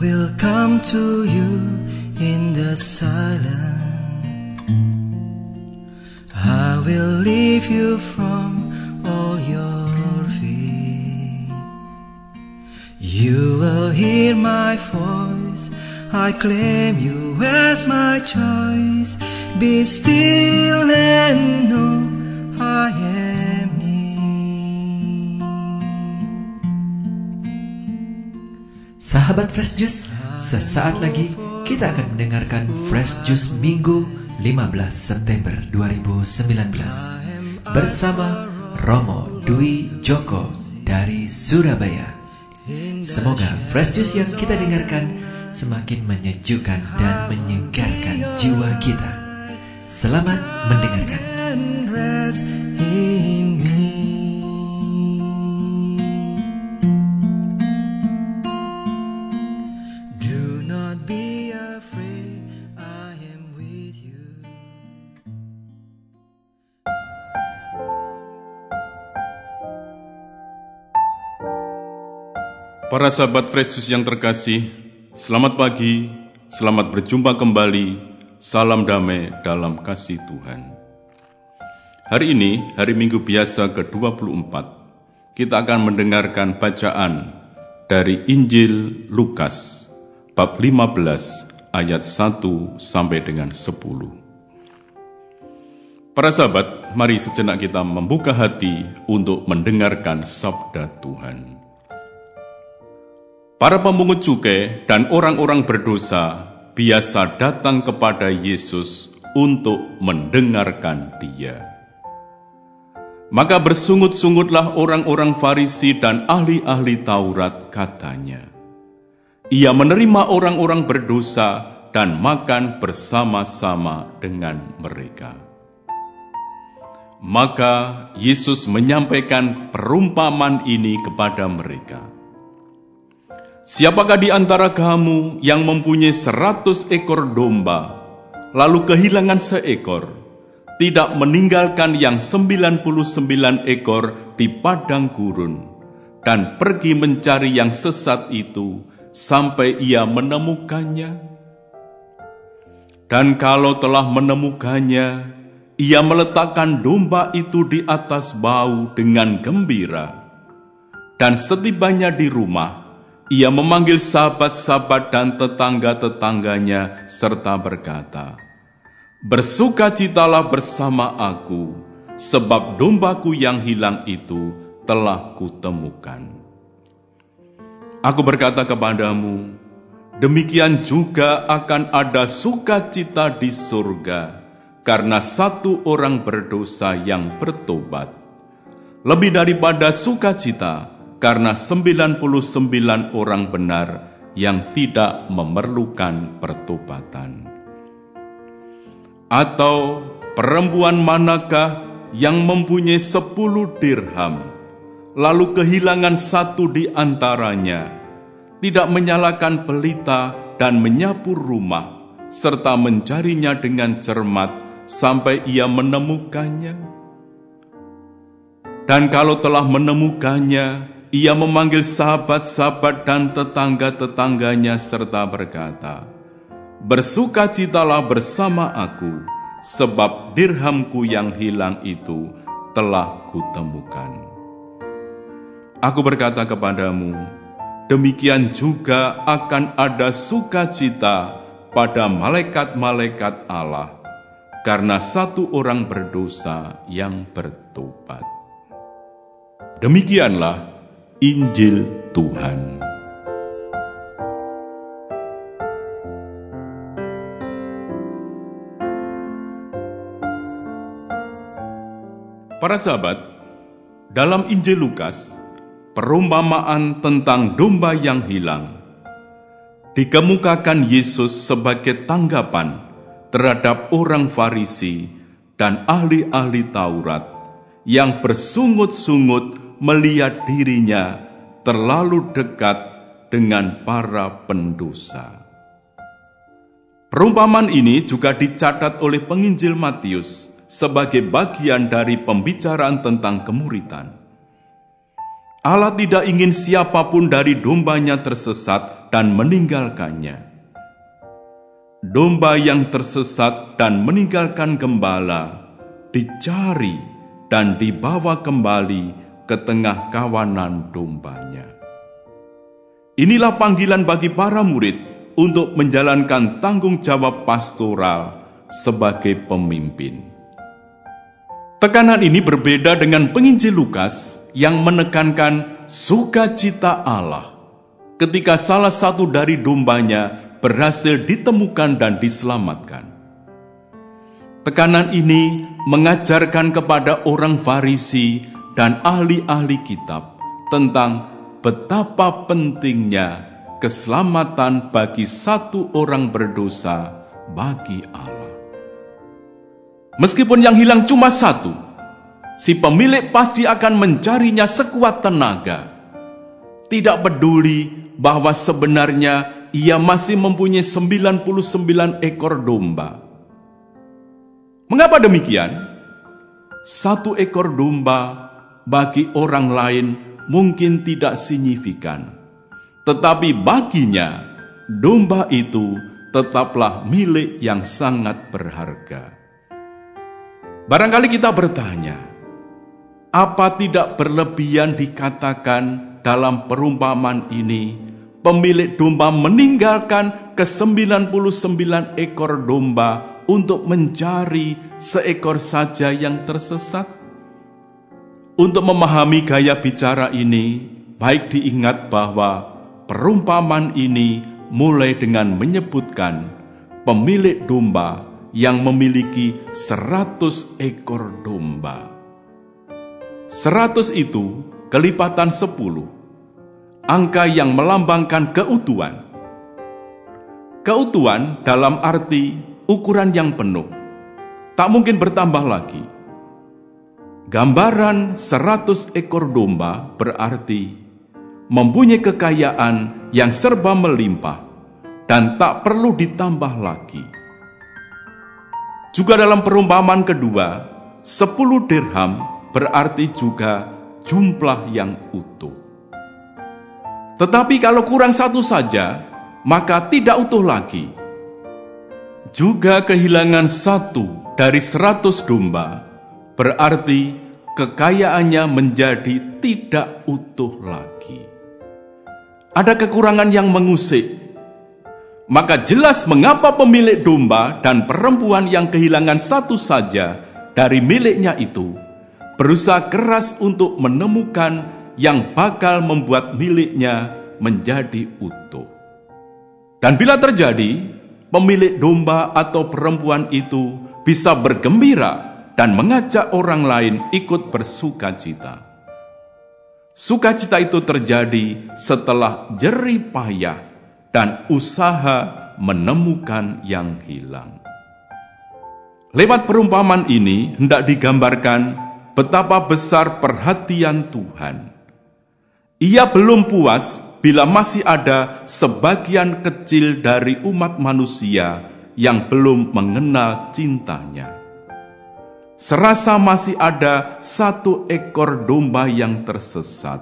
will come to you in the silence. I will leave you from all your fear. You will hear my voice. I claim you as my choice. Be still and know I am Sahabat Fresh Juice, sesaat lagi kita akan mendengarkan Fresh Juice Minggu 15 September 2019 bersama Romo Dwi Joko dari Surabaya. Semoga Fresh Juice yang kita dengarkan semakin menyejukkan dan menyegarkan jiwa kita. Selamat mendengarkan. Para sahabat Fresus yang terkasih, selamat pagi, selamat berjumpa kembali, salam damai dalam kasih Tuhan. Hari ini, hari Minggu biasa ke-24, kita akan mendengarkan bacaan dari Injil Lukas, bab 15, ayat 1 sampai dengan 10. Para sahabat, mari sejenak kita membuka hati untuk mendengarkan sabda Tuhan. Para pemungut cukai dan orang-orang berdosa biasa datang kepada Yesus untuk mendengarkan Dia. Maka bersungut-sungutlah orang-orang Farisi dan ahli-ahli Taurat, katanya, "Ia menerima orang-orang berdosa dan makan bersama-sama dengan mereka." Maka Yesus menyampaikan perumpamaan ini kepada mereka. Siapakah di antara kamu yang mempunyai seratus ekor domba, lalu kehilangan seekor, tidak meninggalkan yang sembilan puluh sembilan ekor di padang gurun, dan pergi mencari yang sesat itu sampai ia menemukannya? Dan kalau telah menemukannya, ia meletakkan domba itu di atas bau dengan gembira. Dan setibanya di rumah, ia memanggil sahabat-sahabat dan tetangga-tetangganya serta berkata, Bersukacitalah bersama aku, sebab dombaku yang hilang itu telah kutemukan. Aku berkata kepadamu, demikian juga akan ada sukacita di surga karena satu orang berdosa yang bertobat. Lebih daripada sukacita karena 99 orang benar yang tidak memerlukan pertobatan. Atau perempuan manakah yang mempunyai 10 dirham, lalu kehilangan satu di antaranya, tidak menyalakan pelita dan menyapu rumah, serta mencarinya dengan cermat sampai ia menemukannya? Dan kalau telah menemukannya, ia memanggil sahabat-sahabat dan tetangga-tetangganya serta berkata, Bersukacitalah bersama aku, sebab dirhamku yang hilang itu telah kutemukan. Aku berkata kepadamu, demikian juga akan ada sukacita pada malaikat-malaikat Allah, karena satu orang berdosa yang bertobat. Demikianlah Injil Tuhan. Para sahabat, dalam Injil Lukas, perumpamaan tentang domba yang hilang dikemukakan Yesus sebagai tanggapan terhadap orang Farisi dan ahli-ahli Taurat yang bersungut-sungut melihat dirinya terlalu dekat dengan para pendosa. Perumpamaan ini juga dicatat oleh penginjil Matius sebagai bagian dari pembicaraan tentang kemuritan. Allah tidak ingin siapa pun dari dombanya tersesat dan meninggalkannya. Domba yang tersesat dan meninggalkan gembala dicari dan dibawa kembali ke tengah kawanan dombanya. Inilah panggilan bagi para murid untuk menjalankan tanggung jawab pastoral sebagai pemimpin. Tekanan ini berbeda dengan penginjil Lukas yang menekankan sukacita Allah ketika salah satu dari dombanya berhasil ditemukan dan diselamatkan. Tekanan ini mengajarkan kepada orang Farisi dan ahli-ahli kitab tentang betapa pentingnya keselamatan bagi satu orang berdosa bagi Allah. Meskipun yang hilang cuma satu, si pemilik pasti akan mencarinya sekuat tenaga. Tidak peduli bahwa sebenarnya ia masih mempunyai 99 ekor domba. Mengapa demikian? Satu ekor domba bagi orang lain mungkin tidak signifikan, tetapi baginya domba itu tetaplah milik yang sangat berharga. Barangkali kita bertanya, apa tidak berlebihan dikatakan dalam perumpamaan ini pemilik domba meninggalkan ke-99 ekor domba untuk mencari seekor saja yang tersesat? Untuk memahami gaya bicara ini, baik diingat bahwa perumpamaan ini mulai dengan menyebutkan pemilik domba yang memiliki 100 ekor domba. 100 itu kelipatan 10 angka yang melambangkan keutuhan. Keutuhan dalam arti ukuran yang penuh, tak mungkin bertambah lagi. Gambaran seratus ekor domba berarti mempunyai kekayaan yang serba melimpah dan tak perlu ditambah lagi. Juga dalam perumpamaan kedua, sepuluh dirham berarti juga jumlah yang utuh. Tetapi kalau kurang satu saja, maka tidak utuh lagi. Juga kehilangan satu dari seratus domba, berarti kekayaannya menjadi tidak utuh lagi. Ada kekurangan yang mengusik, maka jelas mengapa pemilik domba dan perempuan yang kehilangan satu saja dari miliknya itu berusaha keras untuk menemukan yang bakal membuat miliknya menjadi utuh. Dan bila terjadi, pemilik domba atau perempuan itu bisa bergembira dan mengajak orang lain ikut bersuka cita. Sukacita itu terjadi setelah jerih payah dan usaha menemukan yang hilang. Lewat perumpamaan ini hendak digambarkan betapa besar perhatian Tuhan ia belum puas bila masih ada sebagian kecil dari umat manusia yang belum mengenal cintanya. Serasa masih ada satu ekor domba yang tersesat,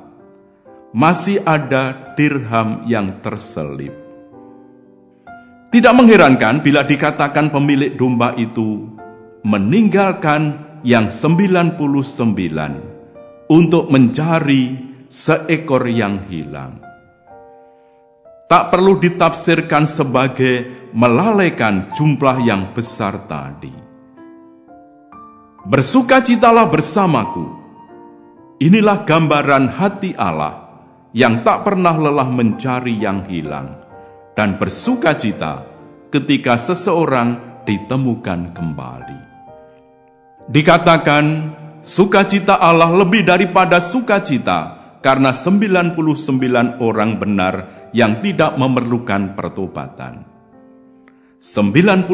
masih ada dirham yang terselip. Tidak mengherankan bila dikatakan pemilik domba itu meninggalkan yang 99 untuk mencari seekor yang hilang. Tak perlu ditafsirkan sebagai melalaikan jumlah yang besar tadi. Bersukacitalah bersamaku. Inilah gambaran hati Allah yang tak pernah lelah mencari yang hilang dan bersukacita ketika seseorang ditemukan kembali. Dikatakan, sukacita Allah lebih daripada sukacita karena 99 orang benar yang tidak memerlukan pertobatan. 99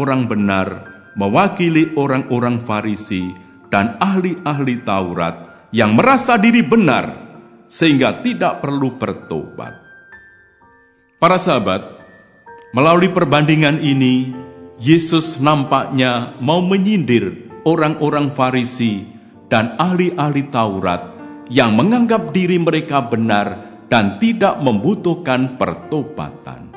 orang benar mewakili orang-orang Farisi dan ahli-ahli Taurat yang merasa diri benar sehingga tidak perlu bertobat. Para sahabat, melalui perbandingan ini, Yesus nampaknya mau menyindir orang-orang Farisi dan ahli-ahli Taurat yang menganggap diri mereka benar dan tidak membutuhkan pertobatan.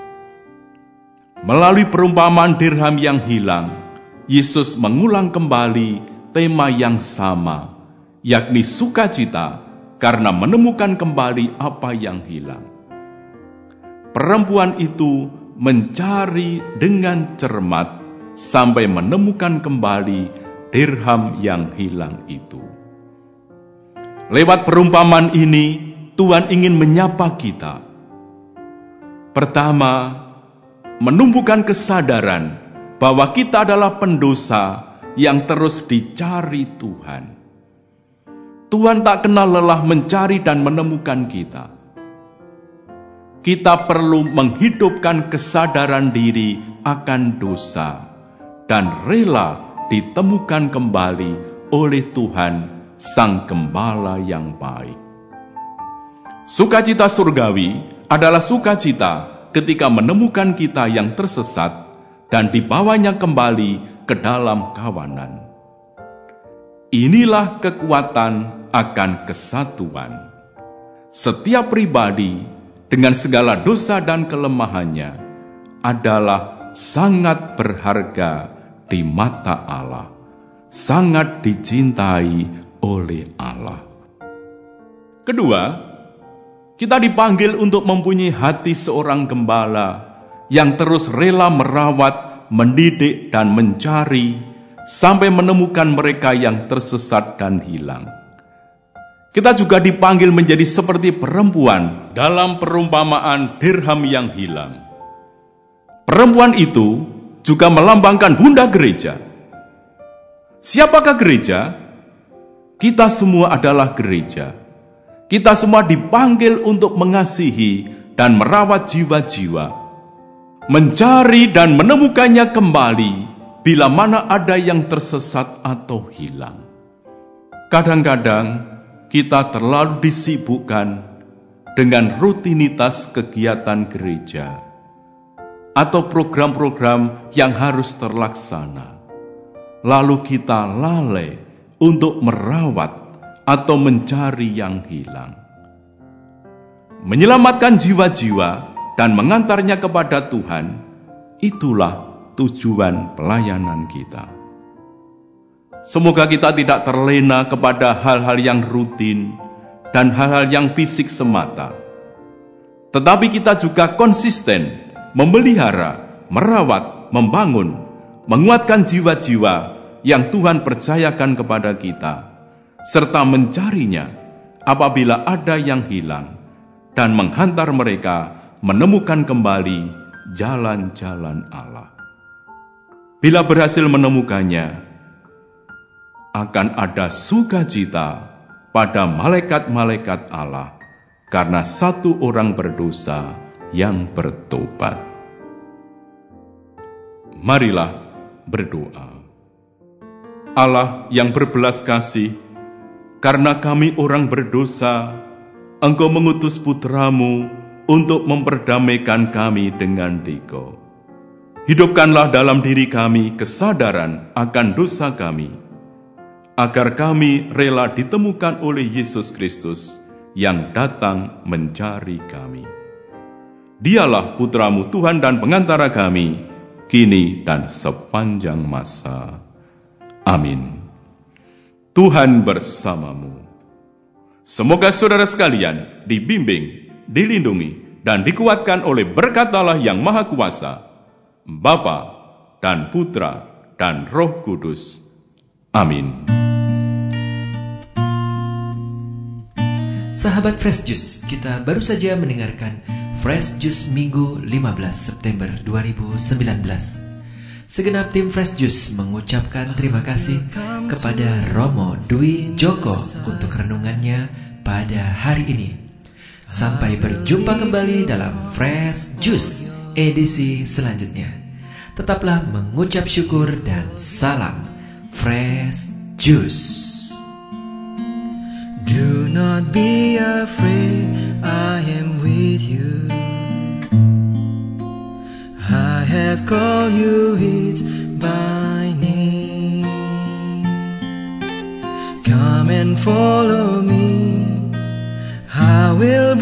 Melalui perumpamaan dirham yang hilang, Yesus mengulang kembali tema yang sama, yakni sukacita karena menemukan kembali apa yang hilang. Perempuan itu mencari dengan cermat sampai menemukan kembali dirham yang hilang itu. Lewat perumpamaan ini, Tuhan ingin menyapa kita. Pertama, menumbuhkan kesadaran bahwa kita adalah pendosa yang terus dicari Tuhan. Tuhan tak kenal lelah mencari dan menemukan kita. Kita perlu menghidupkan kesadaran diri akan dosa dan rela ditemukan kembali oleh Tuhan, Sang Gembala yang baik. Sukacita surgawi adalah sukacita ketika menemukan kita yang tersesat dan dibawanya kembali ke dalam kawanan. Inilah kekuatan akan kesatuan. Setiap pribadi dengan segala dosa dan kelemahannya adalah sangat berharga di mata Allah, sangat dicintai oleh Allah. Kedua, kita dipanggil untuk mempunyai hati seorang gembala yang terus rela merawat, mendidik, dan mencari sampai menemukan mereka yang tersesat dan hilang. Kita juga dipanggil menjadi seperti perempuan dalam perumpamaan dirham yang hilang. Perempuan itu juga melambangkan bunda gereja. Siapakah gereja? Kita semua adalah gereja. Kita semua dipanggil untuk mengasihi dan merawat jiwa-jiwa, mencari dan menemukannya kembali bila mana ada yang tersesat atau hilang. Kadang-kadang kita terlalu disibukkan dengan rutinitas kegiatan gereja atau program-program yang harus terlaksana. Lalu kita lalai untuk merawat atau mencari yang hilang. Menyelamatkan jiwa-jiwa dan mengantarnya kepada Tuhan, itulah tujuan pelayanan kita. Semoga kita tidak terlena kepada hal-hal yang rutin dan hal-hal yang fisik semata, tetapi kita juga konsisten memelihara, merawat, membangun, menguatkan jiwa-jiwa yang Tuhan percayakan kepada kita serta mencarinya apabila ada yang hilang, dan menghantar mereka menemukan kembali jalan-jalan Allah. Bila berhasil menemukannya, akan ada sukacita pada malaikat-malaikat Allah karena satu orang berdosa yang bertobat. Marilah berdoa. Allah yang berbelas kasih, karena kami orang berdosa, Engkau mengutus putramu untuk memperdamaikan kami dengan Diko. Hidupkanlah dalam diri kami kesadaran akan dosa kami, agar kami rela ditemukan oleh Yesus Kristus yang datang mencari kami. Dialah putramu Tuhan dan pengantara kami, kini dan sepanjang masa. Amin. Tuhan bersamamu. Semoga saudara sekalian dibimbing, dilindungi, dan dikuatkan oleh berkat Allah yang Maha Kuasa, Bapa dan Putra dan Roh Kudus. Amin. Sahabat Fresh Juice, kita baru saja mendengarkan Fresh Juice Minggu 15 September 2019. Segenap tim Fresh Juice mengucapkan terima kasih kepada Romo Dwi Joko untuk renungannya pada hari ini. Sampai berjumpa kembali dalam Fresh Juice edisi selanjutnya. Tetaplah mengucap syukur dan salam Fresh Juice. Do not be afraid, I am with you. I have called you it by name. Come and follow me. I will